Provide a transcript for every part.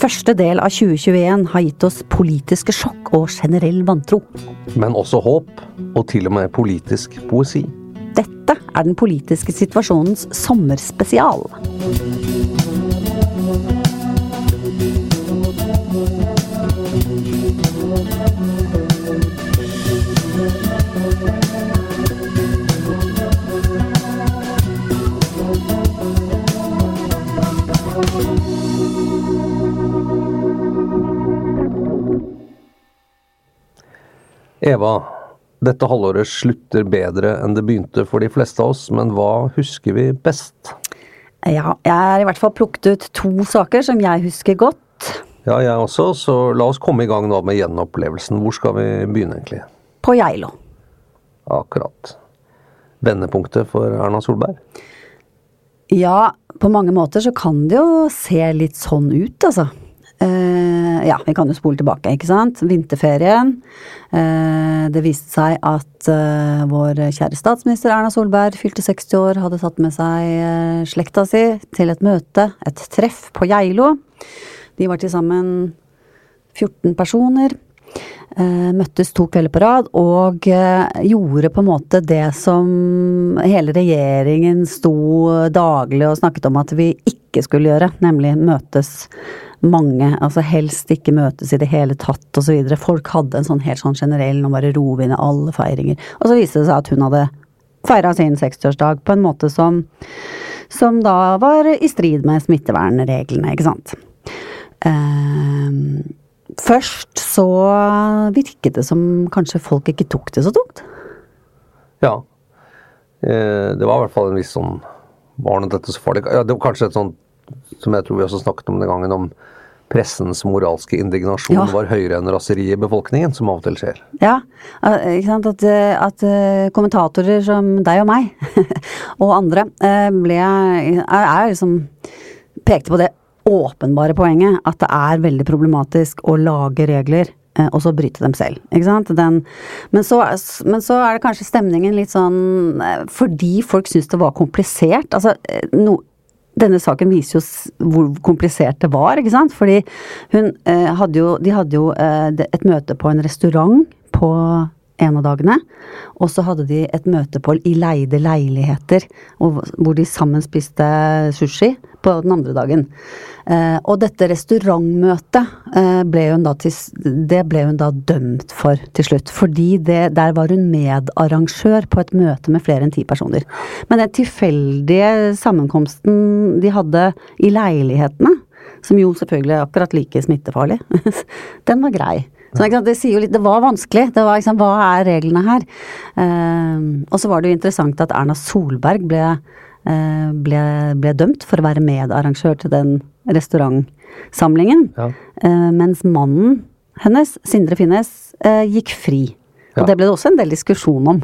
Første del av 2021 har gitt oss politiske sjokk og generell vantro. Men også håp, og til og med politisk poesi. Dette er den politiske situasjonens sommerspesial. Eva, dette halvåret slutter bedre enn det begynte for de fleste av oss, men hva husker vi best? Ja, jeg har i hvert fall plukket ut to saker som jeg husker godt. Ja, jeg også, så la oss komme i gang nå med gjenopplevelsen. Hvor skal vi begynne, egentlig? På Geilo. Akkurat. Vendepunktet for Erna Solberg? Ja, på mange måter så kan det jo se litt sånn ut, altså. Eh, ja, vi kan jo spole tilbake, ikke sant. Vinterferien. Eh, det viste seg at eh, vår kjære statsminister Erna Solberg fylte 60 år, hadde tatt med seg slekta si til et møte, et treff på Geilo. De var til sammen 14 personer. Møttes to kvelder på rad og gjorde på en måte det som hele regjeringen sto daglig og snakket om at vi ikke skulle gjøre, nemlig møtes mange, altså helst ikke møtes i det hele tatt osv. Folk hadde en sånn helt sånn generell nå bare roer vi ned alle feiringer. Og så viste det seg at hun hadde feira sin 60-årsdag på en måte som som da var i strid med smittevernreglene, ikke sant. Eh, først så virket det som kanskje folk ikke tok det så tungt. Ja. Eh, det var i hvert fall en viss sånn Var nå dette så farlig? Ja, det var kanskje et sånt som jeg tror vi også snakket om den gangen, om pressens moralske indignasjon Ja. var høyere enn raseriet i befolkningen, som av og til skjer. Ja, eh, ikke sant. At, eh, at eh, kommentatorer som deg og meg, og andre, ble er, er liksom Pekte på det åpenbare poenget at det er veldig problematisk å lage regler. Eh, Og så bryte dem selv. Ikke sant? Den, men, så, men så er det kanskje stemningen litt sånn eh, Fordi folk syns det var komplisert. Altså, eh, no, denne saken viser jo hvor komplisert det var, ikke sant. Fordi hun eh, hadde jo De hadde jo eh, et møte på en restaurant på en av dagene. Og så hadde de et møtepoll i leide leiligheter, hvor de sammen spiste sushi på den andre dagen. Eh, og dette restaurantmøtet eh, ble hun da til, det ble hun da dømt for til slutt. Fordi det, der var hun medarrangør på et møte med flere enn ti personer. Men den tilfeldige sammenkomsten de hadde i leilighetene, som jo selvfølgelig er akkurat like smittefarlig, den var grei. Så det sier jo litt, det var vanskelig. Det var liksom, Hva er reglene her? Eh, og så var det jo interessant at Erna Solberg ble, eh, ble, ble dømt for å være medarrangør til den restaurantsamlingen. Ja. Eh, mens mannen hennes, Sindre Finnes, eh, gikk fri. Og Ja. det ble det også en del diskusjon om.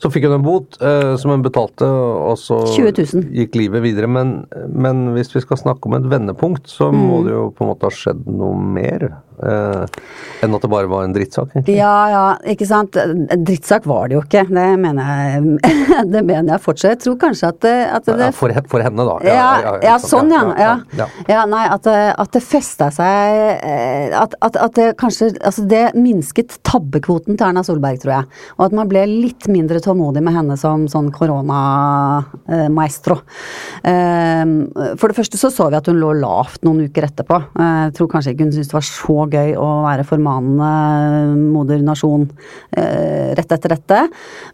Så fikk hun en bot eh, som hun betalte, og så gikk livet videre. Men, men hvis vi skal snakke om et vendepunkt, så Mm. må det jo på en måte ha skjedd noe mer. Eh, enn at det bare var en drittsak, egentlig. Ja, ja, ikke sant. Drittsak var det jo ikke. Det mener jeg, det mener jeg fortsatt. Jeg tror kanskje at det, at det Ja, for, for henne, da. Ja, ja, ja sånn, ja. Ja, nei, at, at det festa seg eh, at, at, at det kanskje Altså, det minsket tabbekvoten til Erna Solberg, tror jeg. Og at man ble litt mindre tålmodig med henne som sånn koronamaestro. For det første så så vi at hun lå lavt noen uker etterpå. Eh, Jeg tror kanskje ikke hun syntes det var så gøy å være formanende moder nasjon eh, rett etter dette.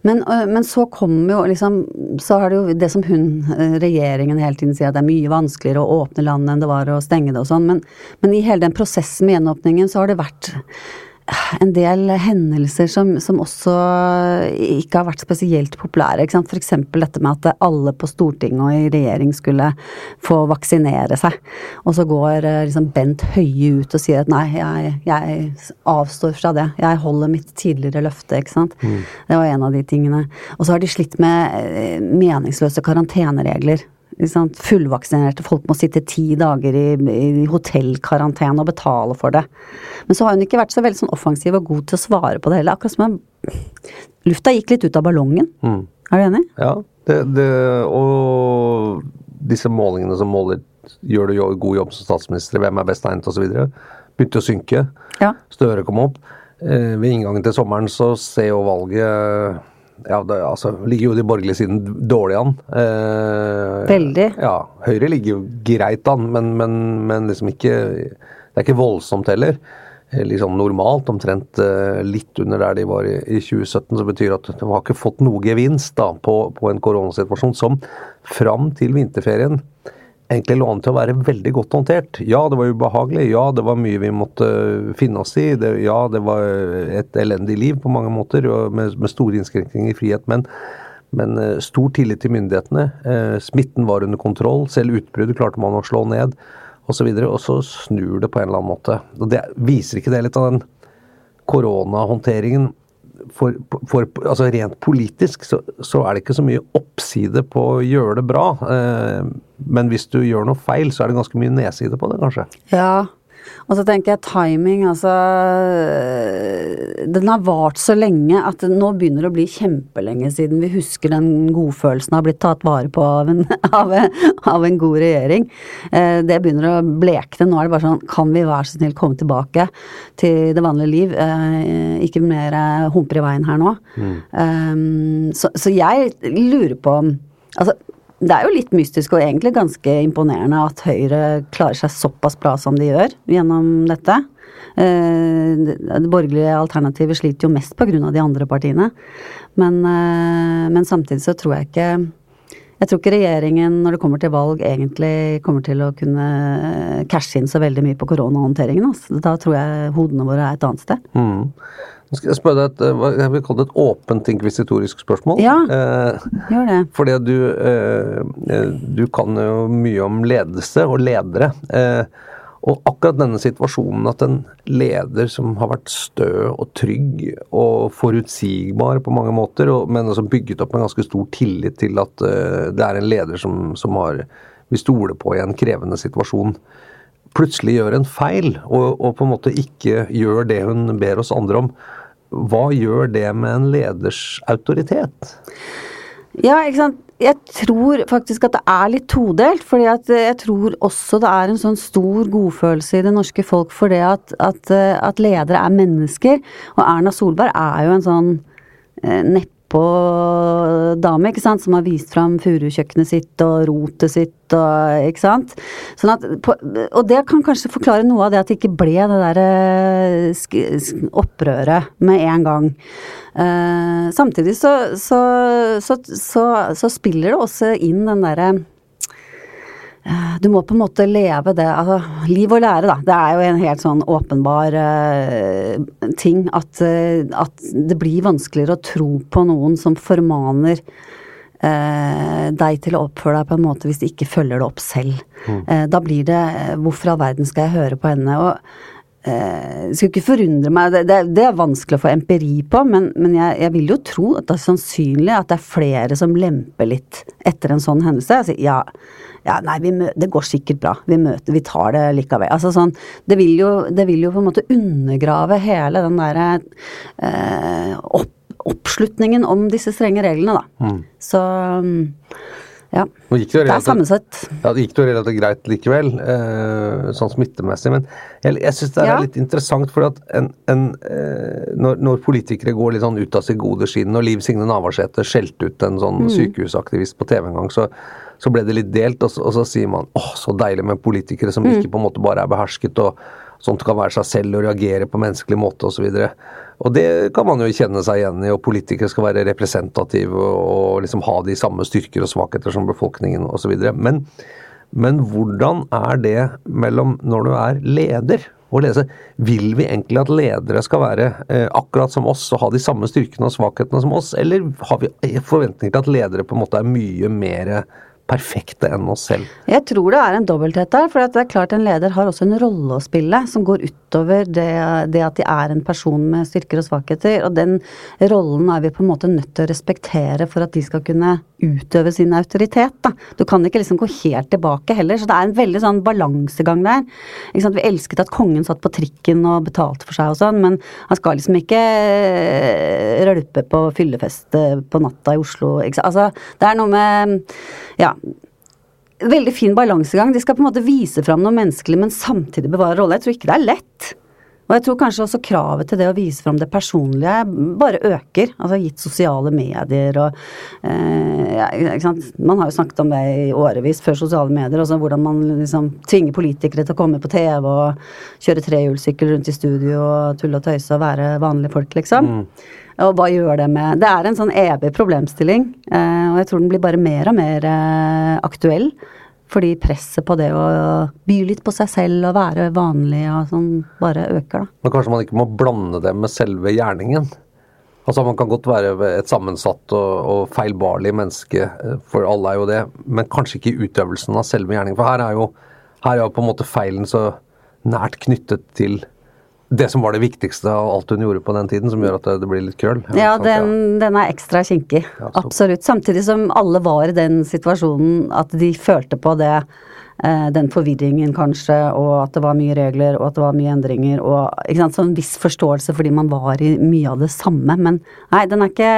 Men, men så kommer jo liksom Så er det jo det som hun, regjeringen, hele tiden sier at det er mye vanskeligere å åpne landet enn det var å stenge det og sånn. Men, men i hele den prosessen med gjenåpningen så har det vært en del hendelser som, som også ikke har vært spesielt populære. Ikke sant? Eksempel dette med at alle på Stortinget og i regjering skulle få vaksinere seg. Og så går eh, liksom Bent Høie ut og sier at nei, jeg, jeg avstår fra det. Jeg holder mitt tidligere løfte, ikke sant. Det var en av de tingene. Og så har de slitt med eh, meningsløse karanteneregler. Fullvaksinerte folk må sitte ti dager i, i hotellkarantene og betale for det. Men så har hun ikke vært så veldig sånn offensiv og god til å svare på det heller. Akkurat som om lufta gikk litt ut av ballongen. Mm. Er du enig? Ja, det, det, og disse målingene som måler gjør du god jobb som statsminister, hvem er best egnet osv., begynte å synke. Ja. Støre kom opp. Eh, ved inngangen til sommeren så ser jo valget ja, det, altså, ligger jo de borgerlige siden dårlig an. Eh, Veldig. Ja, Høyre ligger jo greit an, men, men, men liksom ikke Det er ikke voldsomt heller. Liksom normalt, omtrent eh, litt under der de var i, i 2017, så betyr at de har ikke fått noe gevinst da, på, på en koronasituasjon som fram til vinterferien egentlig lå an til å være veldig godt håndtert. Ja, det var ubehagelig. Ja, det var mye vi måtte finne oss i. Det, ja, det var et elendig liv på mange måter, med, med store innskrenkninger i frihet. Men, men eh, stor tillit til myndighetene. Eh, smitten var under kontroll. Selv utbruddet klarte man å slå ned. Og, og så snur det på en eller annen måte. Og det Viser ikke det litt av den koronahåndteringen? For, for, altså Rent politisk så, så er det ikke så mye oppside på å gjøre det bra. Eh, men hvis du gjør noe feil, så er det ganske mye nedside på det, kanskje. Ja. Og så tenker jeg timing, altså Den har vart så lenge at det nå begynner det å bli kjempelenge siden vi husker den godfølelsen har blitt tatt vare på av en, av av en god regjering. Eh, det begynner å blekne. Nå er det bare sånn Kan vi være så snill komme tilbake til det vanlige liv? Eh, ikke mer eh, humper i veien her nå. Um, så, så jeg lurer på Altså det er jo litt mystisk og egentlig ganske imponerende at Høyre klarer seg såpass bra som de gjør gjennom dette. Eh, Det borgerlige alternativet sliter jo mest pga. de andre partiene. Men, eh, men samtidig så tror jeg ikke jeg tror ikke regjeringen når det kommer til valg egentlig kommer til å kunne eh, cashe inn så veldig mye på koronahåndteringen. Altså. Da tror jeg hodene våre er et annet sted. Mm. Nå skal jeg spørre deg et, eh, jeg vil kalle det et åpent inkvisitorisk spørsmål. Ja. Eh, Gjør det. fordi du, eh, eh, du kan jo mye om ledelse og ledere. Eh, og akkurat denne situasjonen at en leder som har vært stø og trygg og forutsigbar på mange måter, og, men også bygget opp en ganske stor tillit til at eh, det er en leder som, som har, vi stoler på i en krevende situasjon, plutselig gjør en feil og, og på en måte ikke gjør det hun ber oss andre om. Hva gjør det med en leders autoritet? Ja, ikke sant. Jeg tror faktisk at det er litt todelt. fordi at jeg tror også det er en sånn stor godfølelse i det norske folk for det at, at, eh, at ledere er mennesker. Og Erna Solberg er jo en sånn eh, nedpå-dame, ikke sant, som har vist fram furukjøkkenet sitt og rotet sitt og ikke sant. Sånn at, på, og det kan kanskje forklare noe av det at det ikke ble det der eh, opprøret med en gang. Eh, samtidig så, så, så, så, spiller det også inn den derre du må på en måte leve det altså, Liv og lære, da. Det er jo en helt sånn åpenbar uh, ting at, uh, at det blir vanskeligere å tro på noen som formaner uh, deg til å oppføre deg på en måte hvis de ikke følger det opp selv. Eh, da blir det eh, Hvorfor i all verden skal jeg høre på henne? Og eh, skulle ikke forundre meg, det, det, det er vanskelig å få empiri på, men, men jeg, jeg, vil jo tro at det er sannsynlig at det er flere som lemper litt etter en sånn hendelse. Altså, ja, ja, nei, det går sikkert bra. Vi møter, vi tar det likevel. Altså sånn, det vil jo, det vil jo på en måte undergrave hele den derre eh, opp, oppslutningen om disse strenge reglene, da. Mm. Så ja. Det, det, er sammensatt. Ja, det gikk jo relativt greit likevel, eh, sånn smittemessig. Men jeg, jeg syns det er ja. litt interessant, for at en, en, eh, når, når, politikere går litt sånn ut av sitt gode skinn, og Liv Signe Navarsete skjelte ut en sånn mm. sykehusaktivist på TV en gang, så, så ble det litt delt, og så, og så sier man åh, så deilig med politikere som mm. ikke på en måte bare er behersket og sånt kan være seg selv og reagere på menneskelig måte osv. Og det kan man jo kjenne seg igjen i, og politikere skal være representative og liksom ha de samme styrker og svakheter som befolkningen osv. Men, men hvordan er det mellom når du er leder og lese? Vil vi egentlig at ledere skal være eh, akkurat som oss og ha de samme styrkene og svakhetene som oss, eller har vi forventninger til at ledere på en måte er mye mer perfekte enn oss selv. Jeg tror det er en dobbelthet der. For det er klart en leder har også en rolle å spille som går utover det, det, at de er en person med styrker og svakheter. Og den rollen er vi på en måte nødt til å respektere for at de skal kunne utøve sin autoritet. Da. Du kan ikke liksom gå helt tilbake heller. Så det er en veldig sånn balansegang der. Vi elsket at kongen satt på trikken og betalte for seg og sånn, men han skal liksom ikke eh, rølpe på fyllefest på natta i Oslo. Altså, det er noe med Ja, veldig fin balansegang. De skal på en måte vise fram noe menneskelig, men samtidig bevare rolle. Jeg tror ikke det er lett. Og jeg tror kanskje også kravet til det å vise fram det personlige bare øker. Altså gitt sosiale medier og eh, ja, ikke sant. Man har jo snakket om det i årevis før sosiale medier. Også hvordan man liksom tvinger politikere til å komme på TV og kjøre trehjulssykkel rundt i studio og tulle og tøyse og være vanlige folk, liksom. Mm. Og hva gjør det med Det er en sånn evig problemstilling, eh, og jeg tror den blir bare mer og mer eh, aktuell. Fordi presset på det å by litt på seg selv og være vanlig og sånn, bare øker, da. Men kanskje man ikke må blande det med selve gjerningen? Altså Man kan godt være et sammensatt og, og feilbarlig menneske, eh, for alle er jo det, men kanskje ikke i utøvelsen av selve gjerningen. For her er jo, her er jo på en måte feilen så nært knyttet til det som var det viktigste av alt hun gjorde på den tiden, som gjør at det, blir litt krøll. Ja, den, den, er ekstra kinkig. Ja, Absolutt. Samtidig som alle var i den situasjonen at de følte på det. Eh, den forvirringen, kanskje, og at det var mye regler, og at det var mye endringer, og ikke sant, så en viss forståelse fordi man var i mye av det samme. Men nei, den er ikke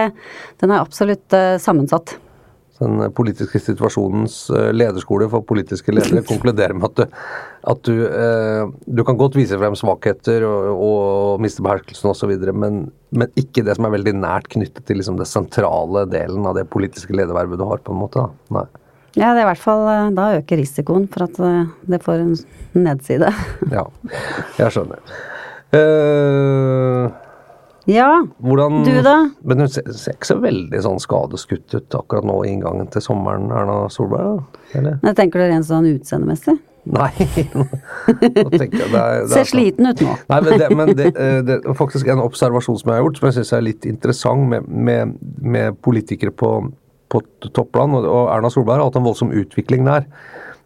Den er absolutt uh, sammensatt den politiske situasjonens eh, lederskole for politiske ledere konkluderer med at du, at du, eh, du kan godt vise frem svakheter og, og miste beherskelsen osv., men, men ikke det som er veldig nært knyttet til liksom det sentrale delen av det politiske ledervervet du har. på en måte. Da. Nei. Ja, det er i hvert fall, eh, Da øker risikoen for at eh, det får en nedside. ja, jeg skjønner. Uh, ja, Hvordan, du da? Men hun ser, ser, ikke så veldig sånn skadeskutt ut akkurat nå i inngangen til sommeren, Erna Solberg? Eller? Jeg tenker du rent sånn utseendemessig? Nei, nå, tenker jeg det er, det Ser sliten ut nå. Nei, men, det, men det, eh, det, er faktisk en observasjon som jeg har gjort, som jeg syns er litt interessant med, med, med politikere på, på topplan, og Erna Solberg har hatt en voldsom utvikling der.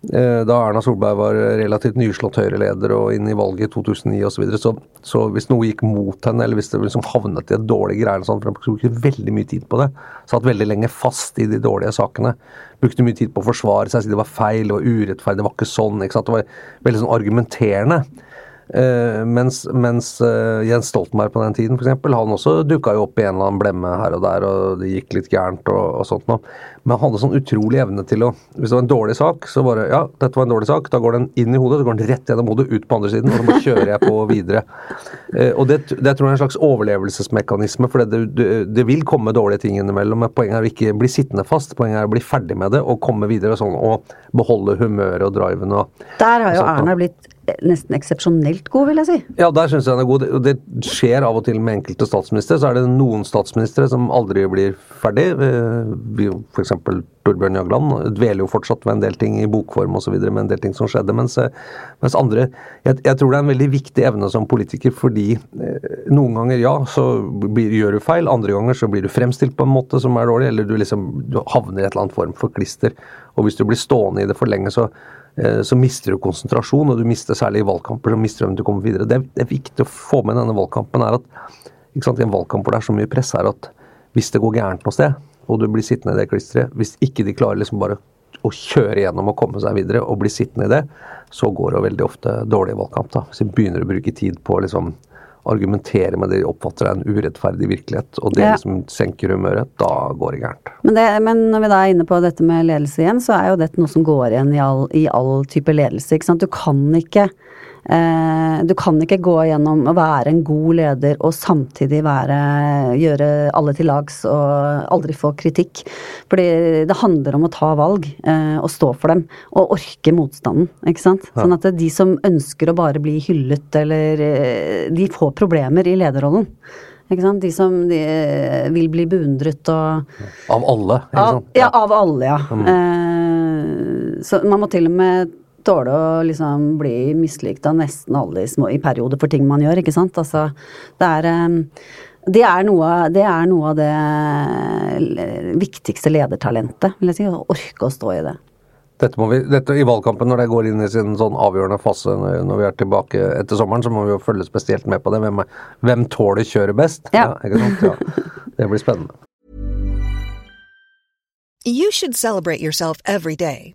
Eh, da Erna Solberg var relativt nyslått Høyre-leder og inn i valget i 2009 osv. Så, videre, så hvis noe gikk mot henne, eller hvis det liksom havnet i et dårlig greie, sånn, for hun brukte veldig mye tid på det, satt veldig lenge fast i de dårlige sakene. Brukte mye tid på å forsvare seg, si det var feil og urettferdig, det var ikke sånn. ikke Det var veldig sånn argumenterende. Uh, mens, mens uh, Jens Stoltenberg på den tiden for eksempel, han også dukka opp i en eller annen blemme her og der, og det gikk litt gærent og, og sånt noe. Men han hadde sånn utrolig evne til å Hvis det var en dårlig sak, så bare Ja, dette var en dårlig sak. Da går den inn i hodet, så går den rett gjennom hodet, ut på andre siden, og så bare kjører jeg på videre. Uh, og det, det tror jeg er en slags overlevelsesmekanisme, for det, det, det, vil komme dårlige ting innimellom. Men poenget er å ikke bli sittende fast, poenget er å bli ferdig med det og komme videre sånn, og beholde humøret og driven og Der har jo Erna blitt nesten eksepsjonelt god, vil jeg si. Ja, der syns jeg den er god. Det skjer av og til med enkelte statsministre. Så er det noen statsministre som aldri blir ferdig. F.eks. Torbjørn Jagland dveler jo fortsatt ved en del ting i bokform osv. med en del ting som skjedde. Mens, mens andre jeg, jeg, tror det er en veldig viktig evne som politiker, fordi eh, noen ganger ja, så blir, gjør du feil. Andre ganger så blir du fremstilt på en måte som er dårlig, eller du liksom du havner i et eller annet form for klister. Og hvis du blir stående i det for lenge, så eh, så mister du konsentrasjon, og du mister særlig i valgkamper, så mister du evnen du kommer videre. Det, er viktig å få med i denne valgkampen er at i en valgkamp hvor det er så mye press, er at hvis det går gærent noe sted, og du blir sittende i det klisteret, hvis ikke de klarer liksom bare å kjøre gjennom og komme seg videre og bli sittende i det, så går det veldig ofte dårlig valgkamp. da. Hvis de begynner å bruke tid på å liksom argumentere med det de oppfatter er en urettferdig virkelighet, og det Ja. liksom senker humøret, da går det gærent. Men, det, men når vi da er inne på dette med ledelse igjen, så er jo dette noe som går igjen i all, i all type ledelse. ikke sant? Du kan ikke du kan ikke gå gjennom å være en god leder og samtidig være, gjøre alle til lags og aldri få kritikk. Fordi det handler om å ta valg eh, og stå for dem, og orke motstanden. ikke sant? Sånn at de som ønsker å bare bli hyllet eller eh, De får problemer i lederrollen. Ikke sant? De som de, eh, vil bli beundret og Av alle. ikke av, ja, av alle, ja. Eh, så man må til og med tåle å liksom bli mislikt av nesten alle i, små, i perioder for ting man gjør, ikke sant. Altså, det er um, det er, noe, det er noe av det viktigste ledertalentet, vil jeg si. Å orke å stå i det. Dette må vi, dette I valgkampen, når det går inn i sin sånn avgjørende fase når når vi er tilbake etter sommeren, så må vi jo følge spesielt med på det. Hvem, hvem tåler kjøret best? Ja. ikke sant? Ja. Det blir spennende. You should celebrate yourself every day,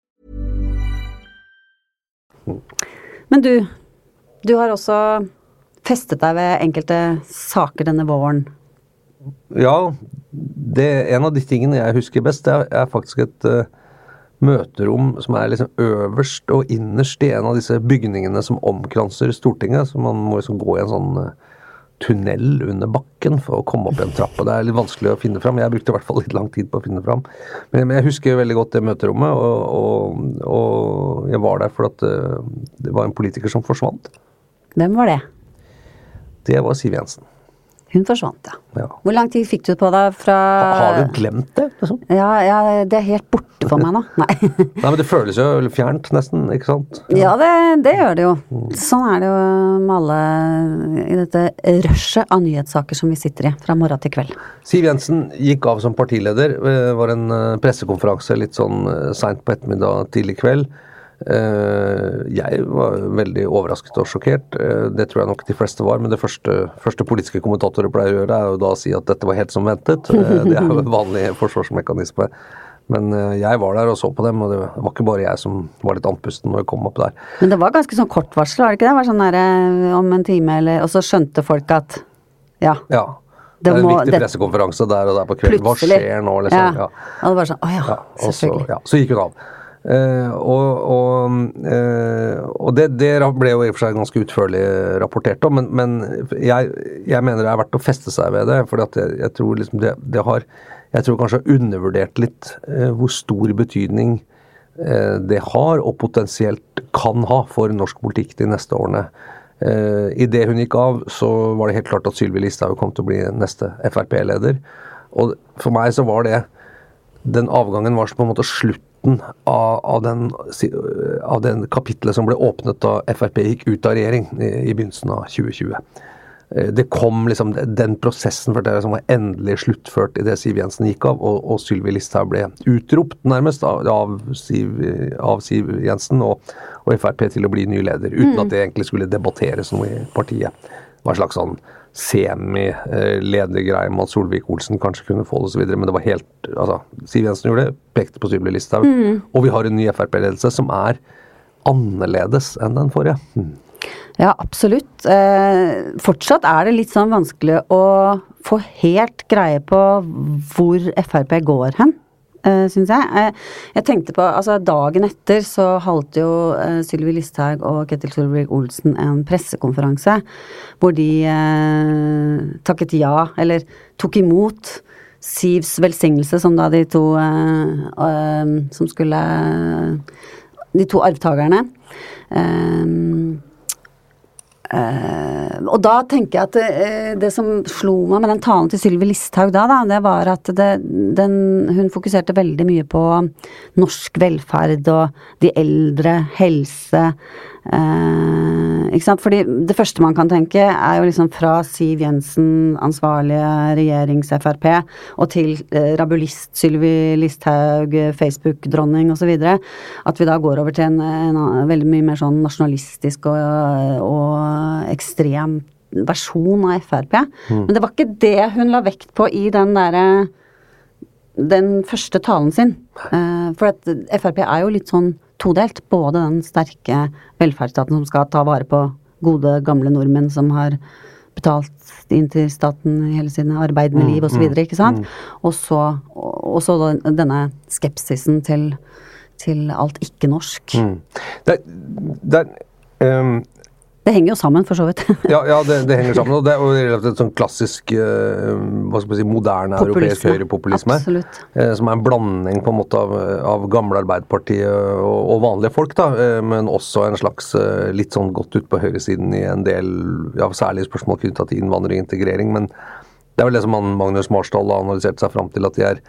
Men du, du har også festet deg ved enkelte saker denne våren. Ja, det, en av de tingene jeg husker best, det er, er faktisk et uh, møterom som er liksom øverst og innerst i en av disse bygningene som omkranser Stortinget. Så man må liksom gå i en sånn eh, tunnel under bakken for å komme opp en trapp. og Det er litt vanskelig å finne fram. Jeg brukte i hvert fall litt lang tid på å finne fram. Men, jeg husker veldig godt det møterommet, og, og, og jeg var der fordi at eh, det var en politiker som forsvant. Hvem var det? Det var Siv Jensen. Hun forsvant, ja. Ja. Hvor lang tid fikk du på deg fra Har du glemt det? liksom? Ja, ja, det er helt borte for meg nå. Nei. Nei, men Det føles jo fjernt, nesten. ikke sant? Ja, det, det gjør det jo. Sånn er det jo med alle i dette rushet av nyhetssaker som vi sitter i fra morgen til kveld. Siv Jensen gikk av som partileder. Det var en eh, pressekonferanse litt sånn eh, seint på ettermiddag, tidlig kveld. Eh, Jeg var veldig overrasket og sjokkert. Eh, Det tror jeg nok de fleste var. Men det første, første politiske kommentatorer pleier å gjøre, er jo da å si at dette var helt som ventet. Eh, Det er jo en vanlig forsvarsmekanisme. Men jeg var der og så på dem, og det var ikke bare jeg som var litt andpusten når jeg kom opp der. Men det var ganske sånn kort varsel, var det ikke det? Det var sånn der, om en time eller Og så skjønte folk at ja. Ja. Det Det er en må- viktig pressekonferanse der og der på kvelden. Hva skjer nå, liksom? Ja. Og det var sånn Å ja, Ja, og så, selvfølgelig. ja, så gikk hun av. Eh, og og, uh, og det, det ble jo i og for seg ganske utførlig rapportert om, men, men jeg, jeg mener det er verdt å feste seg ved det. For jeg, jeg tror liksom det, det har Jeg tror kanskje undervurdert litt uh, hvor stor betydning det har, og potensielt kan ha, for norsk politikk de neste årene. Uh, Idet hun gikk av, så var det helt klart at Sylvi Listhaug kom til å bli neste Frp-leder. Og for meg så var det den avgangen var på en måte slutten av, av, den, av den kapitlet som ble åpnet da Frp gikk ut av regjering i, i begynnelsen av 2020. Eh, Det kom liksom, Den prosessen for det som var endelig sluttført idet Siv Jensen gikk av, og, og Sylvi Listhaug ble utropt nærmest av, av, Siv, av Siv Jensen og, og Frp til å bli ny leder, uten at det egentlig skulle debatteres noe i partiet. Hva slags sånn semi-ledergreie med at Solvik-Olsen kanskje kunne få det osv. Men det var helt altså, Siv Jensen gjorde det, pekte på Sylvi Listhaug. Og vi har en ny Frp-ledelse som er annerledes enn den forrige. Mm. Ja, absolutt. Eh, fortsatt er det litt sånn vanskelig å få helt greie på hvor Frp går hen. Uh, syns jeg. Eh, jeg tenkte på, altså Dagen etter så holdt jo uh, Sylvi Listhaug og Ketil Solvik-Olsen en pressekonferanse hvor de eh, takket ja, eller tok imot Sivs velsignelse, som da de to eh, eh, som skulle De to arvtakerne. Eh, Eh, og da tenker jeg at det, eh, det som slo meg med den talen til Sylvi Listhaug da, da, det var at det, den, hun fokuserte veldig mye på norsk velferd og de eldre, helse. Eh, ikke sant? Fordi det første man kan tenke, er jo liksom fra Siv Jensen, ansvarlige regjerings-Frp, og til eh, rabulist Sylvi Listhaug, Facebook-dronning osv. At vi da går over til en, en, en veldig mye mer sånn nasjonalistisk og, og ekstrem versjon av Frp. Mm. Men det var ikke det hun la vekt på i den derre den første talen sin. Eh, for at Frp er jo litt sånn todelt. Både den sterke velferdsstaten som skal ta vare på gode, gamle nordmenn som har betalt inn til staten hele sine arbeidende liv osv., mm. Mm. Og så, og så denne skepsisen til, til alt ikke-norsk. Mm. Det, det, um, det henger jo sammen, for så vidt. ja, ja det, det, henger sammen. Og det er jo relativt sånn klassisk uh, hva skal man si, moderne Populisme. europeisk høyrepopulisme. Uh, som er en blanding på en måte av, av gamle Arbeiderpartiet og, og, vanlige folk, da, uh, men også en slags litt sånn godt ut på høyresiden i en del ja, særlige spørsmål knytta til innvandring og integrering. Men det er vel det som Magnus Marsdal har analysert seg fram til, at de er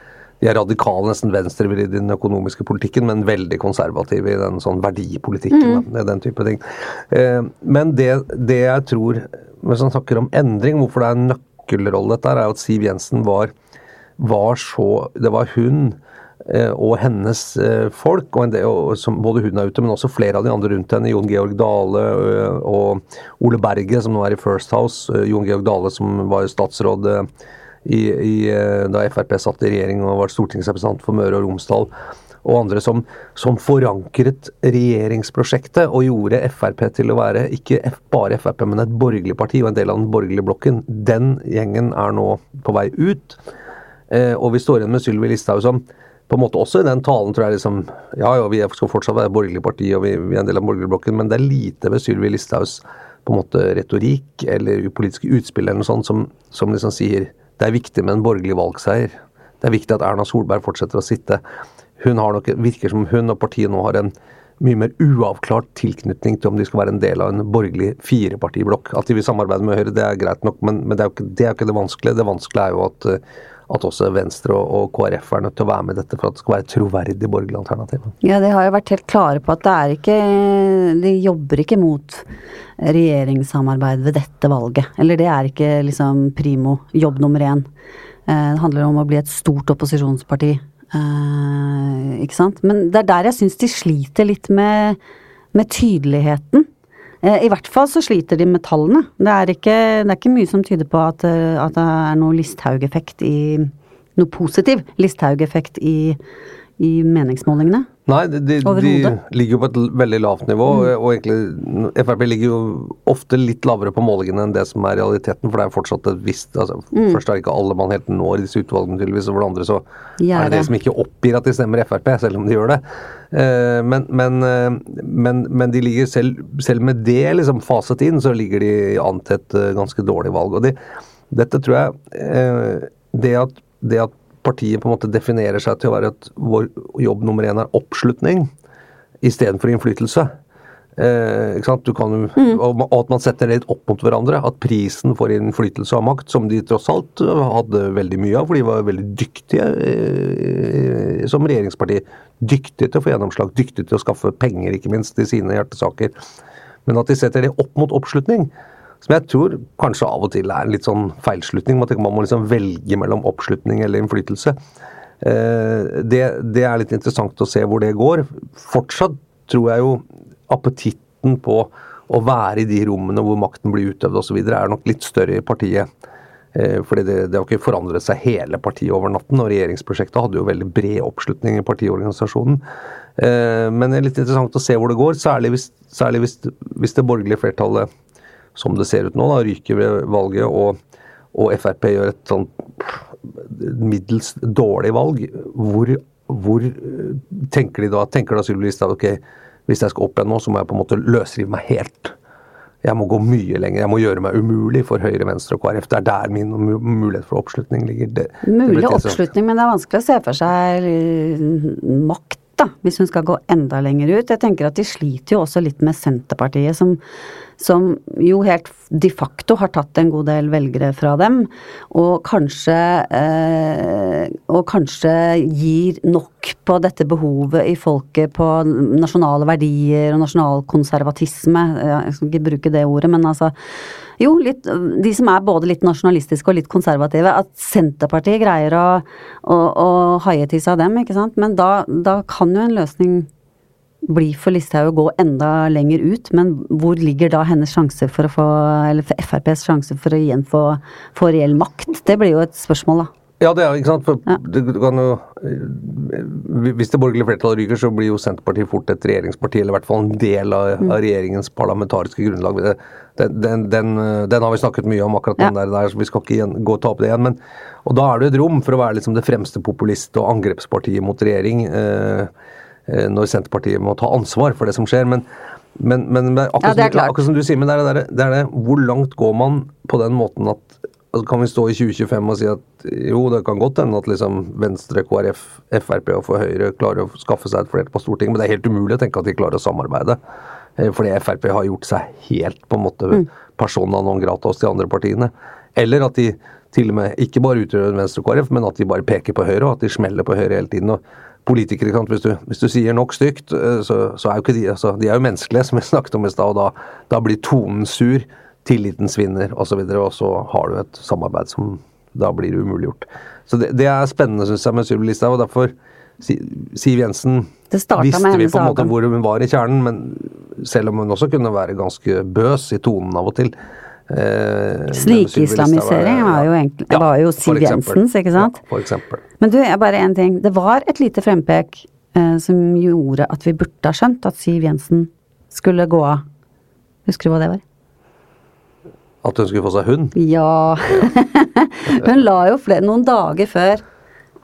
de er radikale, nesten venstrevridd i den økonomiske politikken, men veldig konservative i den sånn verdipolitikken. Mm. den type ting. Eh, men det, det, jeg tror, hvis man snakker om endring, hvorfor det er en nøkkelrolle dette, er jo at Siv Jensen var, var så Det var hun eh, og hennes eh, folk, og del, som både hun er ute, men også flere av de andre rundt henne. Jon Georg Dale og Ole Berge, som nå er i First House. Jon Georg Dale, som var statsråd i, i, eh, da Frp satt i regjering og var stortingsrepresentant for Møre og Romsdal, og andre som, som, forankret regjeringsprosjektet og gjorde Frp til å være ikke bare Frp, men et borgerlig parti og en del av den borgerlige blokken. Den gjengen er nå på vei ut. Eh, og vi står igjen med Sylvi Listhaug som på en måte også i den talen tror jeg liksom Ja, ja, vi skal fortsatt være borgerlig parti og vi, vi er en del av den borgerlige blokken, men det er lite ved Sylvi Listhaugs på en måte retorikk eller politiske utspill eller noe sånt som, som liksom sier det er viktig med en borgerlig valgseier. Det er viktig at Erna Solberg fortsetter å sitte. Hun har nok, virker som hun og partiet nå har en mye mer uavklart tilknytning til om de skal være en del av en borgerlig firepartiblokk. At de vil samarbeide med Høyre, det er greit nok, men, men det, er jo ikke, det er ikke det vanskelige. Det vanskelige er jo at, at også Venstre og, og, KrF er nødt til å være med i dette for at det skal være et troverdig borgerlig alternativ. Ja, de har jo vært helt klare på at det er ikke De jobber ikke mot regjeringssamarbeid ved dette valget. Eller det er ikke liksom primo jobb nummer én. Eh, det handler om å bli et stort opposisjonsparti. Eh, ikke sant? Men det er der jeg syns de sliter litt med, med tydeligheten. Uh, I hvert fall så sliter de med tallene. Det er ikke, det er ikke mye som tyder på at, at det er noe Listhaug-effekt i Noe positiv Listhaug-effekt i, i meningsmålingene. Nei, de, de, ligger jo på et veldig lavt nivå. Mm. og egentlig Frp ligger jo ofte litt lavere på målingene enn det som er realiteten. For det er fortsatt et visst altså, mm. Først er det ikke alle man helt når i disse utvalgene, tydeligvis. Og for det andre så er det de som ikke oppgir at de stemmer Frp, selv om de gjør det. Eh, men, men, eh, men, men, de ligger selv, selv med det liksom faset inn, så ligger de an til et eh, ganske dårlig valg. Og de, dette tror jeg det at, det at partiet på en måte definerer seg til å være at vår jobb nummer én er oppslutning istedenfor innflytelse. Eh, ikke sant? Du kan, mm. og, at man setter det litt opp mot hverandre. At prisen for innflytelse og makt, som de tross alt hadde veldig mye av, for de var veldig dyktige eh, som regjeringsparti. Dyktige til å få gjennomslag, dyktige til å skaffe penger, ikke minst, til sine hjertesaker. Men at de setter det opp mot oppslutning, som jeg tror kanskje av og til er en litt sånn feilslutning. Man, man må liksom velge mellom oppslutning eller innflytelse. Eh, det, det, er litt interessant å se hvor det går. Fortsatt tror jeg jo appetitten på å være i de rommene hvor makten blir utøvd osv. er nok litt større i partiet. Eh, fordi det, det har ikke forandret seg hele partiet over natten, og regjeringsprosjektet hadde jo veldig bred oppslutning i partiorganisasjonen. Eh, men det er litt interessant å se hvor det går, særlig hvis, særlig hvis, hvis det borgerlige flertallet som det ser ut nå, da, ryker ved valget, og, og Frp gjør et sånn middels dårlig valg, hvor, hvor tenker de da tenker da Sylvi Listhaug ok, hvis jeg skal opp igjen nå, så må jeg på en måte løsrive meg helt. Jeg må gå mye lenger. Jeg må gjøre meg umulig for Høyre, Venstre og KrF. Det er der min mulighet for oppslutning ligger. Det, mulig det oppslutning, men det er vanskelig å se for seg makt da, hvis hun skal gå enda lenger ut. Jeg tenker at de sliter jo også litt med Senterpartiet, som, som jo helt de facto har tatt en god del velgere fra dem, og kanskje eh, Og kanskje gir nok på dette behovet i folket på nasjonale verdier og nasjonalkonservatisme. Jeg skal ikke bruke det ordet, men altså Jo, litt, de som er både litt nasjonalistiske og litt konservative. At Senterpartiet greier å, å, å haie til seg dem, ikke sant. Men da, da kan jo en løsning bli for Listhaug å gå enda lenger ut, men hvor ligger da hennes sjanse for å få, eller FrPs sjanse for å igjen få, få reell makt? Det blir jo et spørsmål, da. Ja, det er ikke sant. For Ja. det kan jo, eh, hvis det borgerlige flertallet ryker, så blir jo Senterpartiet fort et regjeringsparti, eller i hvert fall en del av, Mm. av regjeringens parlamentariske grunnlag. Den, den, den, eh, den har vi snakket mye om, akkurat den der, der, så vi skal ikke igjen, gå og ta opp det igjen. Men, og da er det et rom for å være liksom det fremste populist- og angrepspartiet mot regjering. Eh, eh, når Senterpartiet må ta ansvar for det som skjer. Men, men, men men akkurat, Ja, som, akkurat som du sier, men det er det, det er det hvor langt går man på den måten at altså Kan vi stå i 2025 og si at jo, det kan godt hende at liksom Venstre, KrF, Frp og for Høyre klarer å skaffe seg et flertall på Stortinget, men det er helt umulig å tenke at de klarer å samarbeide. Eh, Fordi Frp har gjort seg helt på en måte Mm. persona non grata hos de andre partiene. Eller at de til og med ikke bare utgjør Venstre og KrF, men at de bare peker på Høyre, og at de smeller på Høyre hele tiden. og Politikere, kan. Hvis, du, hvis du sier nok stygt, eh, så, så er jo ikke de altså, De er jo menneskelige, som vi snakket om i stad, og da, da blir tonen sur, tilliten svinner osv., og, så og så har du et samarbeid som da blir umuliggjort. Så det, det er spennende, syns jeg, med Sylvi Listhaug, og derfor Siv Jensen Det visste vi på en måte hvor hun var i kjernen, men selv om hun også kunne være ganske bøs i tonen av og til. Eh, Snikislamisering er- var jo egentlig- det var jo Siv. Jensens, ikke sant? Ja, for eksempel. Men du, bare en ting. Det var et lite frempek eh, som gjorde at vi burde ha skjønt at Siv Jensen skulle gå av. Husker du hva det var? At hun skulle få seg hund. Ja Hun la jo flere, noen dager før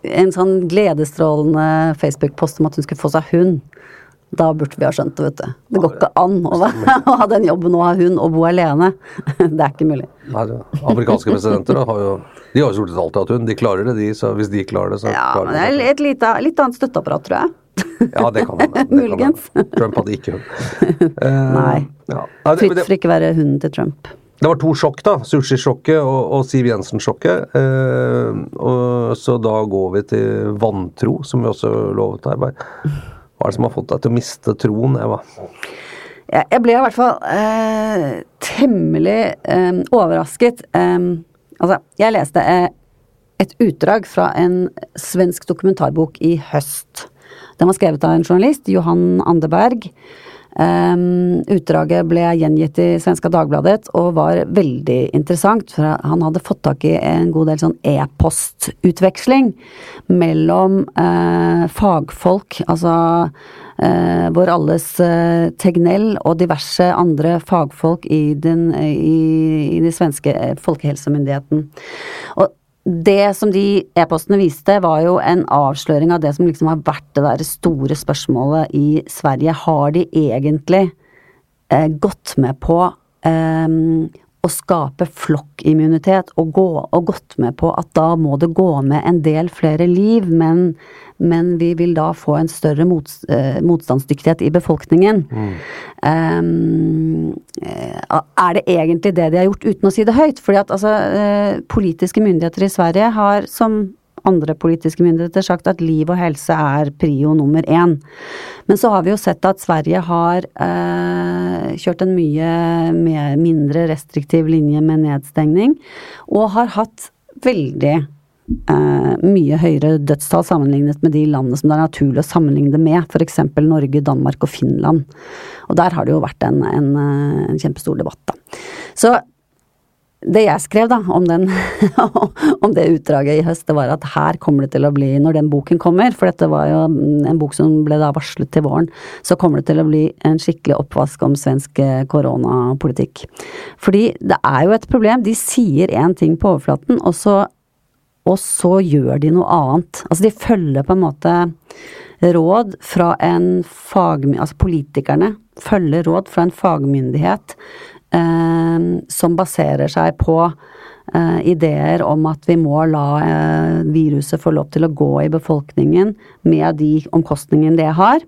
en sånn gledesstrålende Facebook-post om at hun skulle få seg hund. Da burde vi ha skjønt det, vet du. Det går ikke an å, å ha den jobben og ha hund og bo alene. Det er ikke mulig. Nei, Amerikanske presidenter da, har jo De har jo stort sett alltid hatt hund. De klarer det, de. Så hvis de klarer det, så Ja, klarer de det Ja, men et lite, litt annet støtteapparat, tror jeg. Ja, det kan hende. Muligens. Trump hadde ikke hund. Eh, Nei. Ja. Fritt for ikke være hunden til Trump. Det var to sjokk, da. Sushisjokket og, og Siv Jensen-sjokket. Eh, så da går vi til vantro, som vi også lovet her. Hva er det som har fått deg til å miste troen, Eva? Jeg, jeg ble i hvert fall eh, temmelig eh, overrasket. Eh, altså, jeg leste eh, et utdrag fra en svensk dokumentarbok i høst. Den var skrevet av en journalist, Johan Anderberg. Eh, utdraget ble gjengitt i Svenska Dagbladet og var veldig interessant. For han hadde fått tak i en god del sånn e-postutveksling mellom uh, fagfolk, altså uh, vår alles uh, Tegnell og diverse andre fagfolk i den, i, i den svenske eh, folkehelsemyndigheten. Og det som de e-postene viste, var jo en avsløring av det som liksom har vært det der store spørsmålet i Sverige. Har de egentlig eh, gått med på eh, å skape flokkimmunitet og, gå, og gått med på at da må det gå med en del flere liv, men, men vi vil da få en større mot, eh, motstandsdyktighet i befolkningen. Um, eh, er det egentlig det de har gjort uten å si det høyt? Fordi at altså, eh, politiske myndigheter i Sverige har, som andre politiske myndigheter, sagt at liv og helse er prio nummer én. Men så har vi jo sett at Sverige har eh, kjørt en mye mer, mindre restriktiv linje med nedstengning, og har hatt veldig eh, mye høyere dødstall sammenlignet med de landene som det er naturlig å sammenligne det med, f.eks. Norge, Danmark og Finland. Og der har det jo vært en, en, eh, en kjempestor debatt, da. Så det jeg skrev da om, den, om det utdraget i høst, det var at her kommer det til å bli, når den boken kommer, for dette var jo en bok som ble da varslet til våren, så kommer det til å bli en skikkelig oppvask om svensk eh, koronapolitikk. Fordi det er jo et problem, de sier én ting på overflaten, og så, og så gjør de noe annet. Altså de følger på en måte råd fra en fagmyndighet, altså politikerne følger råd fra en fagmyndighet som baserer seg på eh, ideer om at vi må la eh, viruset få lov til å gå i befolkningen med de omkostningene det har.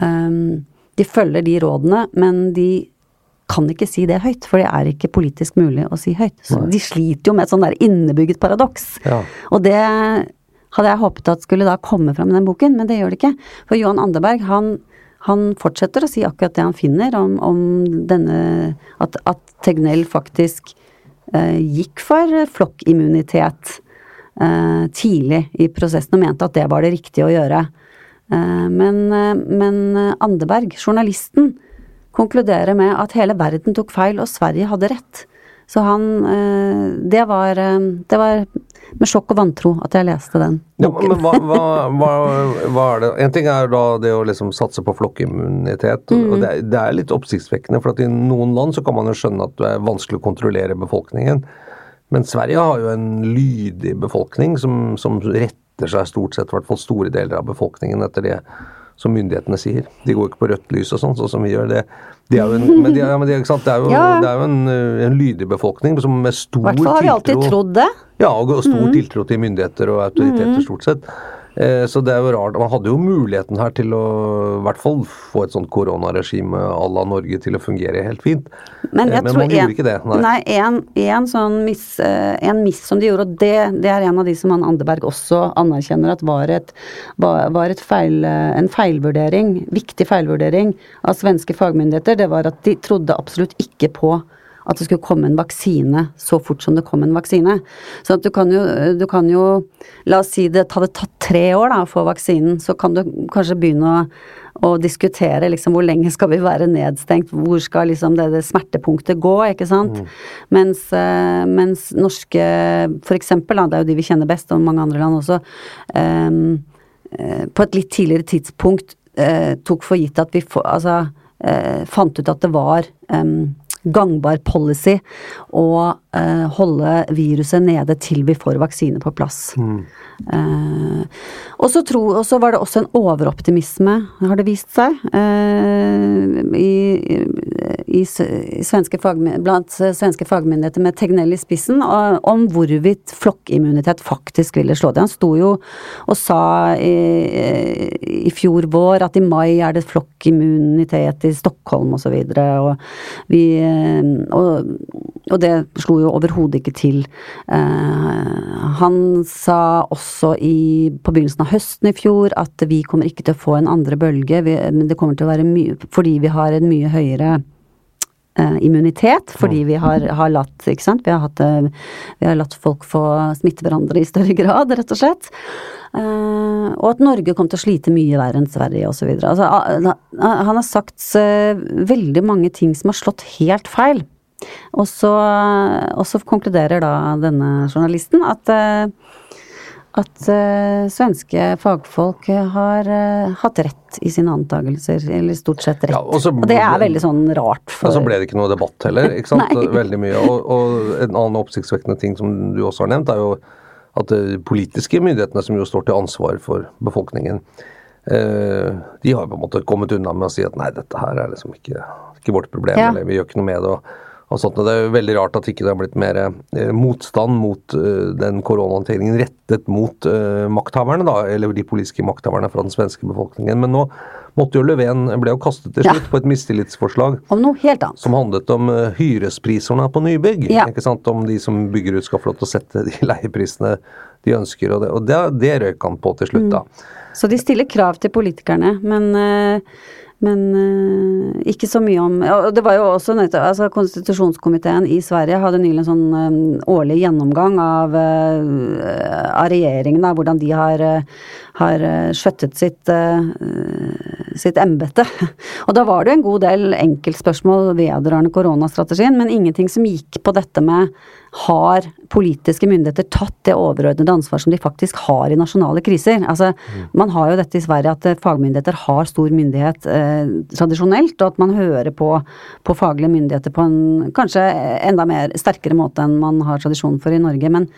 De følger de rådene, men de kan ikke si det høyt, for det er ikke politisk mulig å si høyt. Så de sliter jo med et sånn der innebygget paradoks. Ja. Og det hadde jeg håpet at skulle da komme fram i den boken, men det gjør det ikke. For Johan Anderberg, han, han fortsetter å si akkurat det han finner om, om denne At, at Tegnell faktisk eh, gikk for flokkimmunitet eh, tidlig i prosessen og mente at det var det riktige å gjøre. Eh, men, eh, men Anderberg, journalisten, konkluderer med at hele verden tok feil og Sverige hadde rett. Så han eh, Det var, eh, det var med sjokk og vantro at jeg leste den Ja, men hva, hva, hva, hva er det En ting er da det å liksom satse på flokkimmunitet. og- og det, er- det er litt oppsiktsvekkende, for at i noen land så kan man jo skjønne at det er vanskelig å kontrollere befolkningen. Men Sverige har jo en lydig befolkning som, som retter seg stort sett, i hvert fall store deler av befolkningen, etter det som myndighetene sier. De går ikke på rødt lys og sånn, sånn som vi gjør. Det, de er jo en, men de, ja, men de, ikke sant? Det er jo, Ja. det er jo en, en lydig befolkning som med I stor hvert fall har vi alltid trodd det. ja, og stor tiltro til myndigheter og autoriteter stort sett. Eh, Så det er jo rart. Man hadde jo muligheten her til å i hvert fall få et sånt koronaregime à la Norge til å fungere helt fint. Men Eh, Men man gjorde en, ikke det. Nei. Nei, en, en sånn miss, eh, en miss som de gjorde, og det, det er en av de som han Anderberg også anerkjenner at var, et, var, et feil, en feilvurdering, viktig feilvurdering av svenske fagmyndigheter, det var at de trodde absolutt ikke på at det skulle komme en vaksine så fort som det kom en vaksine. Så at du kan jo, du kan jo La oss si det hadde tatt tre år da, å få vaksinen, så kan du kanskje begynne å, å diskutere liksom hvor lenge skal vi være nedstengt, hvor skal liksom det, det smertepunktet gå, ikke sant. Mens, eh, mens norske, for eksempel, da, det er jo de vi kjenner best, og mange andre land også, eh, på et litt tidligere tidspunkt uh, tok for gitt at vi for, altså, uh, fant ut at det var em, gangbar policy. Å eh, holde viruset nede til vi får vaksine på plass. Eh, og så og var det også en overoptimisme, har det vist seg, eh, i, i, i svenske blant svenske fagmyndigheter med Tegnell i spissen, og- om hvorvidt flokkimmunitet faktisk ville slå det. Han sto jo og sa i, i fjor vår at i mai er det flokkimmunitet i Stockholm osv. Og, så og, vi, eh, og, og det slo jo overhodet ikke til. Eh, han sa også i, på begynnelsen av høsten i fjor at vi kommer ikke til å få en andre bølge, vi, men det kommer til å være mye fordi vi har en mye høyere eh, immunitet, fordi vi har, har latt ikke sant? Vi har, hatt, eh, vi har latt folk få smitte hverandre i større grad, rett og slett. Og at Norge kom til å slite mye verre enn Sverige osv. Altså, han har sagt veldig mange ting som har slått helt feil. Og så, og så konkluderer da denne journalisten at eh, at uh, svenske fagfolk har uh, hatt rett i sine antakelser, eller stort sett rett. Ja, og så- og det er veldig sånn rart. Og så ble det ikke noe debatt heller, ikke sant? Veldig mye. Og, og en annen oppsiktsvekkende ting som du også har nevnt, er jo at de politiske myndighetene, som jo står til ansvar for befolkningen, uh, de har på en måte kommet unna med å si at nei, dette her er liksom ikke, ikke vårt problem, Ja. eller vi gjør ikke noe med det. og og sånt. Det er jo veldig rart at ikke det har blitt mer eh, motstand mot eh, den koronahåndteringen rettet mot eh, makthaverne, da, eller de politiske makthaverne fra den svenske befolkningen. Men nå måtte jo Löfven ble jo kastet til Ja. slutt på et mistillitsforslag Om noe helt annet. som handlet om uh, hyresprisene på nybygg. Ja. ikke sant? Om de som bygger ut skal få lov til å sette de leieprisene de ønsker. Og det, og det, det røyk han på til slutt, da. Så de stiller krav til politikerne, men eh, men eh, ikke så mye om Og det var jo også altså Konstitusjonskomiteen i Sverige hadde nylig en sånn eh, årlig gjennomgang av, eh, av regjeringen, da, hvordan de har, har skjøttet sitt, sitt embete. Og da var det en god del enkeltspørsmål vedrørende koronastrategien, men ingenting som gikk på dette med har politiske myndigheter tatt det overordnede ansvar som de faktisk har i nasjonale kriser? Altså, Man har jo dette i Sverige at fagmyndigheter har stor myndighet eh, tradisjonelt, og at man hører på, på faglige myndigheter på en kanskje enda mer sterkere måte enn man har tradisjon for i Norge. Men,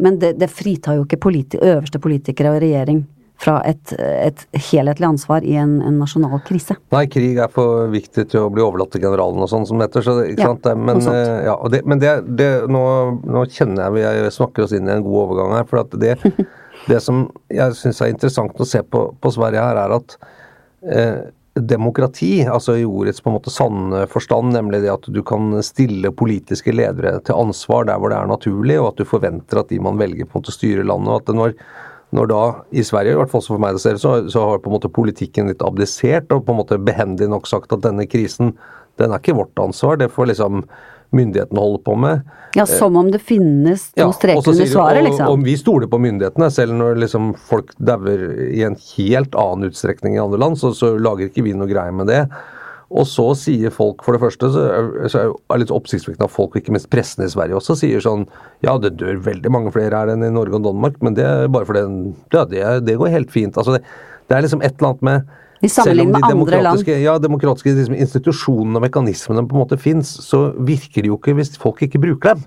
men det, det fritar jo ikke politi øverste politikere og regjering fra et, et helhetlig ansvar i en, en, nasjonal krise. Nei, krig er for viktig til å bli overlatt til generalen og sånn som det heter. Så ja, sant? Men, eh, ja, det, men det, det nå, nå, kjenner jeg vi jeg snakker oss inn i en god overgang her. For at det, det som jeg syns er interessant å se på, på Sverige her, er at eh, demokrati, altså i ordets på en måte sanne forstand, nemlig det at du kan stille politiske ledere til ansvar der hvor det er naturlig, og at du forventer at de man velger på en måte styrer landet. og at når når da, i Sverige, i hvert fall for meg det ser så, så har på en måte politikken litt abdisert og på en måte behendig nok sagt at denne krisen, den er ikke vårt ansvar. Det får liksom myndighetene holder på med. Ja, Som om det finnes noen ja, streker under svaret, liksom. Og vi stoler på myndighetene, selv når liksom folk dauer i en helt annen utstrekning i andre land, så, så lager ikke vi noe greie med det. Og så sier folk, for det første, så er det litt oppsiktsvekkende at folk, ikke minst pressen i Sverige også, sier sånn Ja, det dør veldig mange flere her enn i Norge og Danmark, men det er bare fordi Ja, det, det går helt fint. Altså, det, det, er liksom et eller annet med i sammenligning med andre land. Ja, demokratiske liksom, institusjonene og mekanismene på en måte fins, så virker de jo ikke hvis folk ikke bruker dem.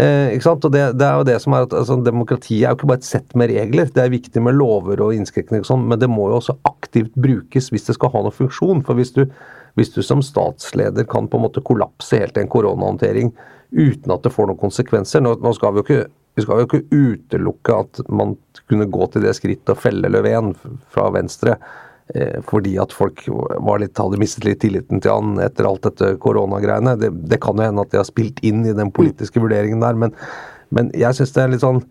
Eh, ikke sant? Og det, det, er jo det som er at altså, Demokratiet er jo ikke bare et sett med regler. Det er viktig med lover og innskrenkninger, og sånn, men det må jo også aktivt brukes hvis det skal ha noen funksjon. For hvis du hvis du som statsleder kan på en måte kollapse helt i en koronahåndtering uten at det får noen konsekvenser Nå, nå skal vi jo ikke vi skal jo ikke utelukke at man kunne gå til det skrittet å felle Löfven fra Venstre fordi at folk litt, hadde mistet litt tilliten til han etter alt dette koronagreiene. Det, det kan jo hende at de har spilt inn i den politiske vurderingen der, men, men jeg syns det er litt sånn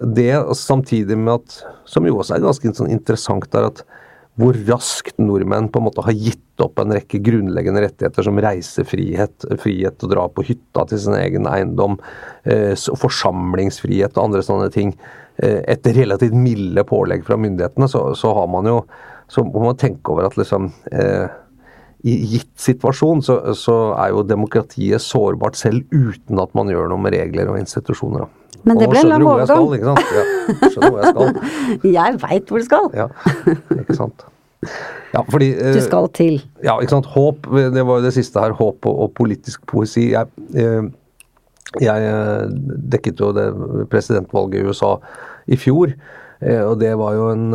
Det samtidig med at Som jo også er ganske sånn interessant, er at hvor raskt nordmenn på en måte har gitt opp en rekke grunnleggende rettigheter som reisefrihet, frihet til å dra på hytta til sin egen eiendom, eh, forsamlingsfrihet og andre sånne ting. Eh, etter relativt milde pålegg fra myndighetene, så, så, har man jo Så må man tenke over at liksom eh, i gitt situasjon så, så, er jo demokratiet sårbart selv uten at man gjør noe med regler og institusjoner. Men det ble lang overgang. Ja, skjønner hvor jeg skal. jeg veit hvor du skal. Ja, ikke sant. Ja, fordi, du eh, skal til. Ja, ikke sant. Håp, det var jo det siste her. Håp og, og politisk poesi. Jeg, eh, jeg eh, dekket jo det presidentvalget i USA i fjor. Og det var jo en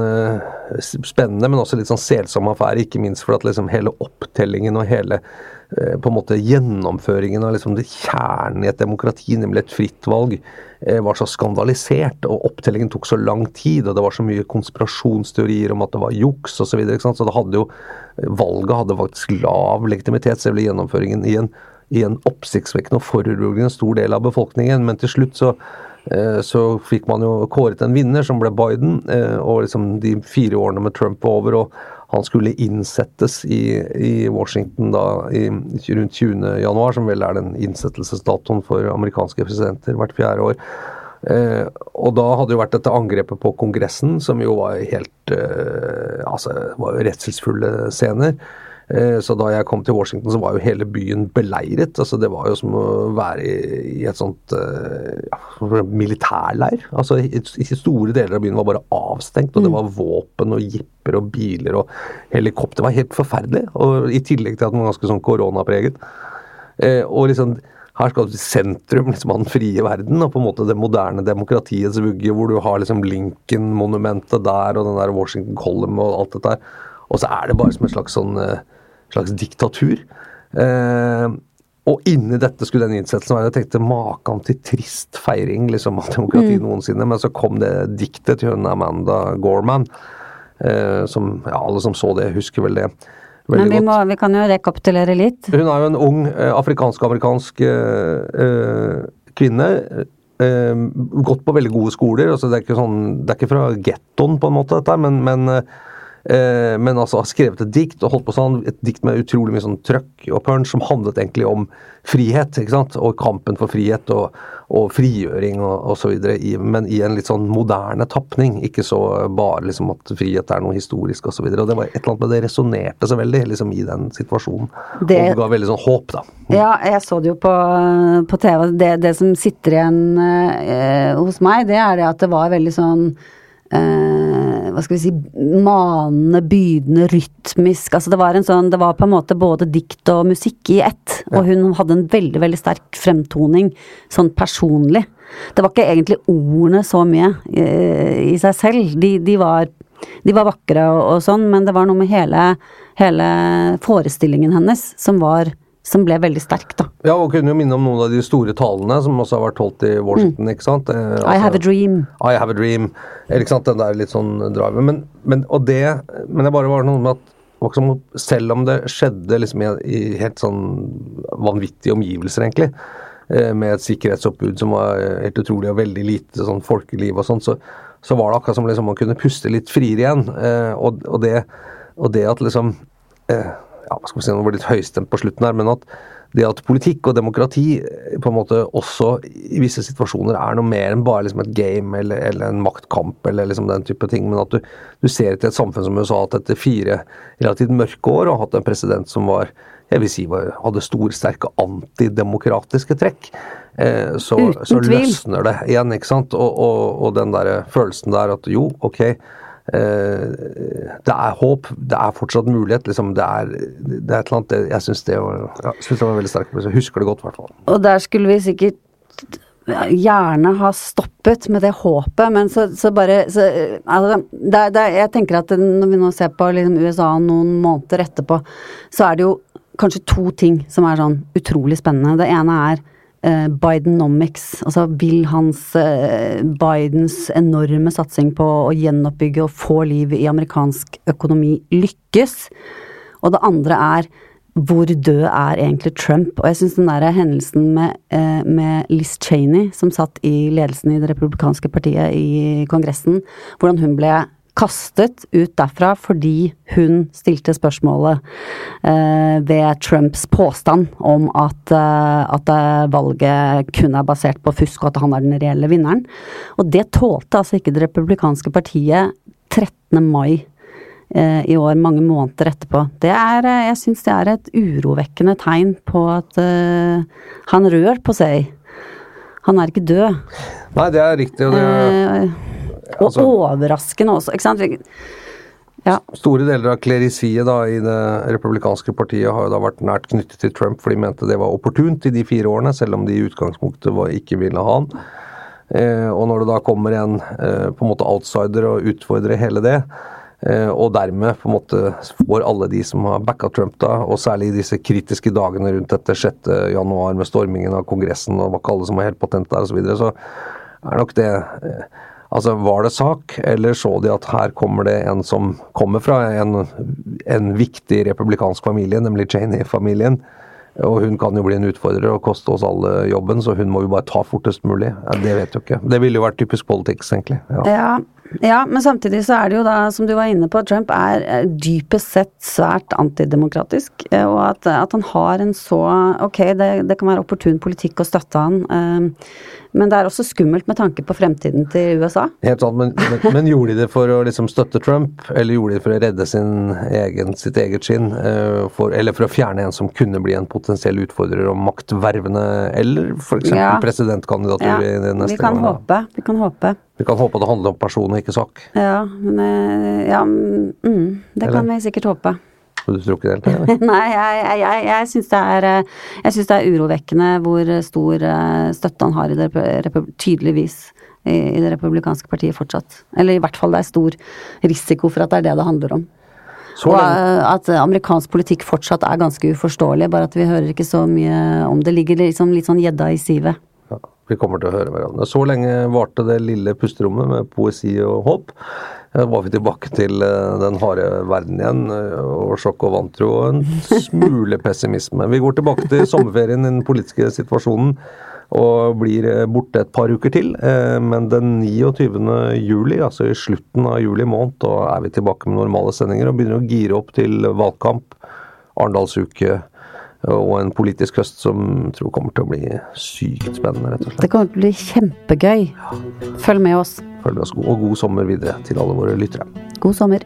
spennende, men også litt sånn selsom affære. Ikke minst fordi at liksom hele opptellingen og hele på en måte gjennomføringen av liksom det kjernen i et demokrati, nemlig et fritt valg, Eh, var så skandalisert, og opptellingen tok så lang tid, og det var så mye konspirasjonsteorier om at det var juks osv. Så, videre, så det hadde jo valget hadde faktisk lav legitimitet, selv gjennomføringen i en, oppsiktsvekkende og foruroligende stor del av befolkningen. Men til slutt så, eh, så fikk man jo kåret en vinner, som ble Biden, eh, og liksom de fire årene med Trump var over. og han skulle innsettes i, i Washington da i, rundt 20. januar, som vel er den innsettelsesdatoen for amerikanske presidenter hvert fjerde år. Eh, og da hadde jo vært dette angrepet på Kongressen, som jo var helt eh, Altså, var redselsfulle scener. Eh, så da jeg kom til Washington, så var jo hele byen beleiret. altså Det var jo som å være i et sånt eh, ja, militærleir. altså store deler av byen var bare avstengt, og det mm. var våpen og jipper og biler og helikopter. Det var helt forferdelig. og I tillegg til at den var ganske sånn koronapreget. Eh, og liksom her skal du til sentrum liksom, av den frie verden, og på en måte det moderne demokratiets vugge, hvor du har liksom Lincoln-monumentet der, og den der Washington Column og alt dette her. Og så er det bare som en slags sånn slags diktatur. Eh, og inni dette skulle den innsettelsen være Jeg tenkte maken til trist feiring liksom, av demokrati mm. noensinne. Men så kom det diktet til hun Amanda Gorman. Eh, som ja, alle som så det, husker vel det. Men vi, må, vi, kan jo rekapitulere litt. Hun er jo en ung eh, afrikansk-amerikansk eh, eh, kvinne. Eh, gått på veldig gode skoler. altså Det er ikke, sånn, det er ikke fra gettoen, på en måte, dette, men, men Eh, men altså har skrevet et dikt og holdt på sånn, et dikt med utrolig mye sånn trøkk og punch som handlet egentlig om frihet, ikke sant, og kampen for frihet og, og frigjøring og osv., men i en litt sånn moderne tapning. Ikke så bare liksom at frihet er noe historisk osv. Det var et eller annet med det resonnerte så veldig liksom i den situasjonen. Det, og ga veldig sånn håp, da. Mm. Ja, jeg så det jo på, på TV. Det, det, som sitter igjen eh, hos meg, det er det at det var veldig sånn eh, hva skal vi si, manende, bydende, rytmisk. Altså det var en sånn Det var på en måte både dikt og musikk i ett. Og hun hadde en veldig, veldig sterk fremtoning sånn personlig. Det var ikke egentlig ordene så mye i, i seg selv. De, de, var, de var vakre og, og, sånn, men det var noe med hele, hele forestillingen hennes som var som ble veldig sterk, da. Ja, og kunne jo minne om noen av de store talene som også har vært holdt i Washington, mm. ikke sant. Eh, altså, I have a dream. I have a dream. Ikke sant, den der litt sånn drive. Men, men, og det, men det bare var noe med at selv om det skjedde liksom i, i helt sånn vanvittige omgivelser, egentlig, eh, med et sikkerhetsoppbud som var helt utrolig og veldig lite sånn folkeliv og sånn, så, så, var det akkurat som liksom man kunne puste litt friere igjen. Eh, og, og, det, og det at liksom ja, hva skal vi si, det var litt høystemt på slutten her, men at det at politikk og demokrati eh, på en måte også i visse situasjoner er noe mer enn bare liksom et game eller, eller, en maktkamp eller liksom den type ting, men at du, du ser til et samfunn som USA at etter fire relativt mørke år og hatt en president som var jeg vil si var, hadde storsterke antidemokratiske trekk, eh, så, så løsner det igjen. ikke sant? Og, og, og den der følelsen der at jo, ok, det er håp, det er fortsatt mulighet. Liksom, det, er, det er et eller annet Jeg syns det, ja, det, var veldig sterkt. Jeg husker det godt, i hvert fall. Og der skulle vi sikkert gjerne ha stoppet med det håpet, men så, så bare så, altså, det, Jeg tenker at når vi nå ser på liksom, USA noen måneder etterpå, så er det jo kanskje to ting som er sånn utrolig spennende. Det ene er Eh, Bidenomics. Altså vil hans eh, Bidens enorme satsing på å gjenoppbygge og få liv i amerikansk økonomi lykkes? Og det andre er hvor død er egentlig Trump? Og jeg syns den der hendelsen med, eh, med, Liz Cheney, som satt i ledelsen i det republikanske partiet i Kongressen, hvordan hun ble kastet ut derfra fordi hun stilte spørsmålet eh, ved Trumps påstand om at, eh, at, eh, valget kun er basert på fusk, og at han er den reelle vinneren. Og det tålte altså ikke det republikanske partiet 13. mai eh, i år, mange måneder etterpå. Det er, jeg syns det er et urovekkende tegn på at eh, han rør på seg. Han er ikke død. Nei, det er riktig. og det og altså, overraskende også, ikke sant. Ja. Store deler av klerisiet da, i det republikanske partiet har jo da vært nært knyttet til Trump, for de mente det var opportunt i de fire årene, selv om de i utgangspunktet var, ikke ville ha han. Eh, og når det da kommer en eh, på en måte outsider og utfordrer hele det, eh, og dermed på en måte får alle de som har backa Trump, da, og særlig i disse kritiske dagene rundt dette 6. januar med stormingen av Kongressen og var ikke alle som var helt patent der osv., så, videre, så er nok det eh, Altså, Var det sak, eller så de at her kommer det en som kommer fra en, en viktig republikansk familie, nemlig Cheney-familien? Og hun kan jo bli en utfordrer og koste oss alle jobben, så hun må jo bare ta fortest mulig. Ja, det vet jo ikke. Det ville jo vært typisk politics, egentlig. Ja. ja. Ja, men samtidig så er det jo da, som du var inne på, Trump er dypest sett svært antidemokratisk. Eh, og at, at han har en så Ok, det, det, kan være opportun politikk å støtte han. Men det er også skummelt med tanke på fremtiden til USA. Helt sant, men, men, men gjorde de det for å liksom støtte Trump, eller gjorde de det for å redde egen, sitt eget skinn? Eh, for, eller for å fjerne en som kunne bli en potensiell utfordrer og maktvervende, eller f.eks. Ja. presidentkandidatur ja. i neste vi kan gang? Håpe. Vi kan håpe. Vi kan håpe det handler om person og ikke sak. Ja, men, eh, ja mm, det eller? kan vi sikkert håpe. Du tror ikke det helt? Nei, jeg, jeg, jeg, syns det, det, er urovekkende hvor stor eh, støtte han har i det, tydeligvis i, det republikanske partiet fortsatt. Eller i hvert fall det er stor risiko for at det er det det handler om. Så og eh, at amerikansk politikk fortsatt er ganske uforståelig, bare at vi hører ikke så mye om det. ligger liksom litt sånn gjedda i sivet. Vi kommer til å høre hverandre. Så lenge varte det lille pusterommet med poesi og håp. Da var vi tilbake til eh, den harde verden igjen, eh, og sjokk og vantro og en smule pessimisme. Vi går tilbake til sommerferien den politiske situasjonen og blir eh, borte et par uker til. Men den 29. juli, altså i slutten av juli måned, da er vi tilbake med normale sendinger og begynner å gire opp til valgkamp, Arendalsuke og en politisk høst som tror kommer til å bli sykt spennende, rett og slett. Det kommer til å bli kjempegøy. Følg med oss. Følg med oss, og god sommer videre til alle våre lyttere. God sommer.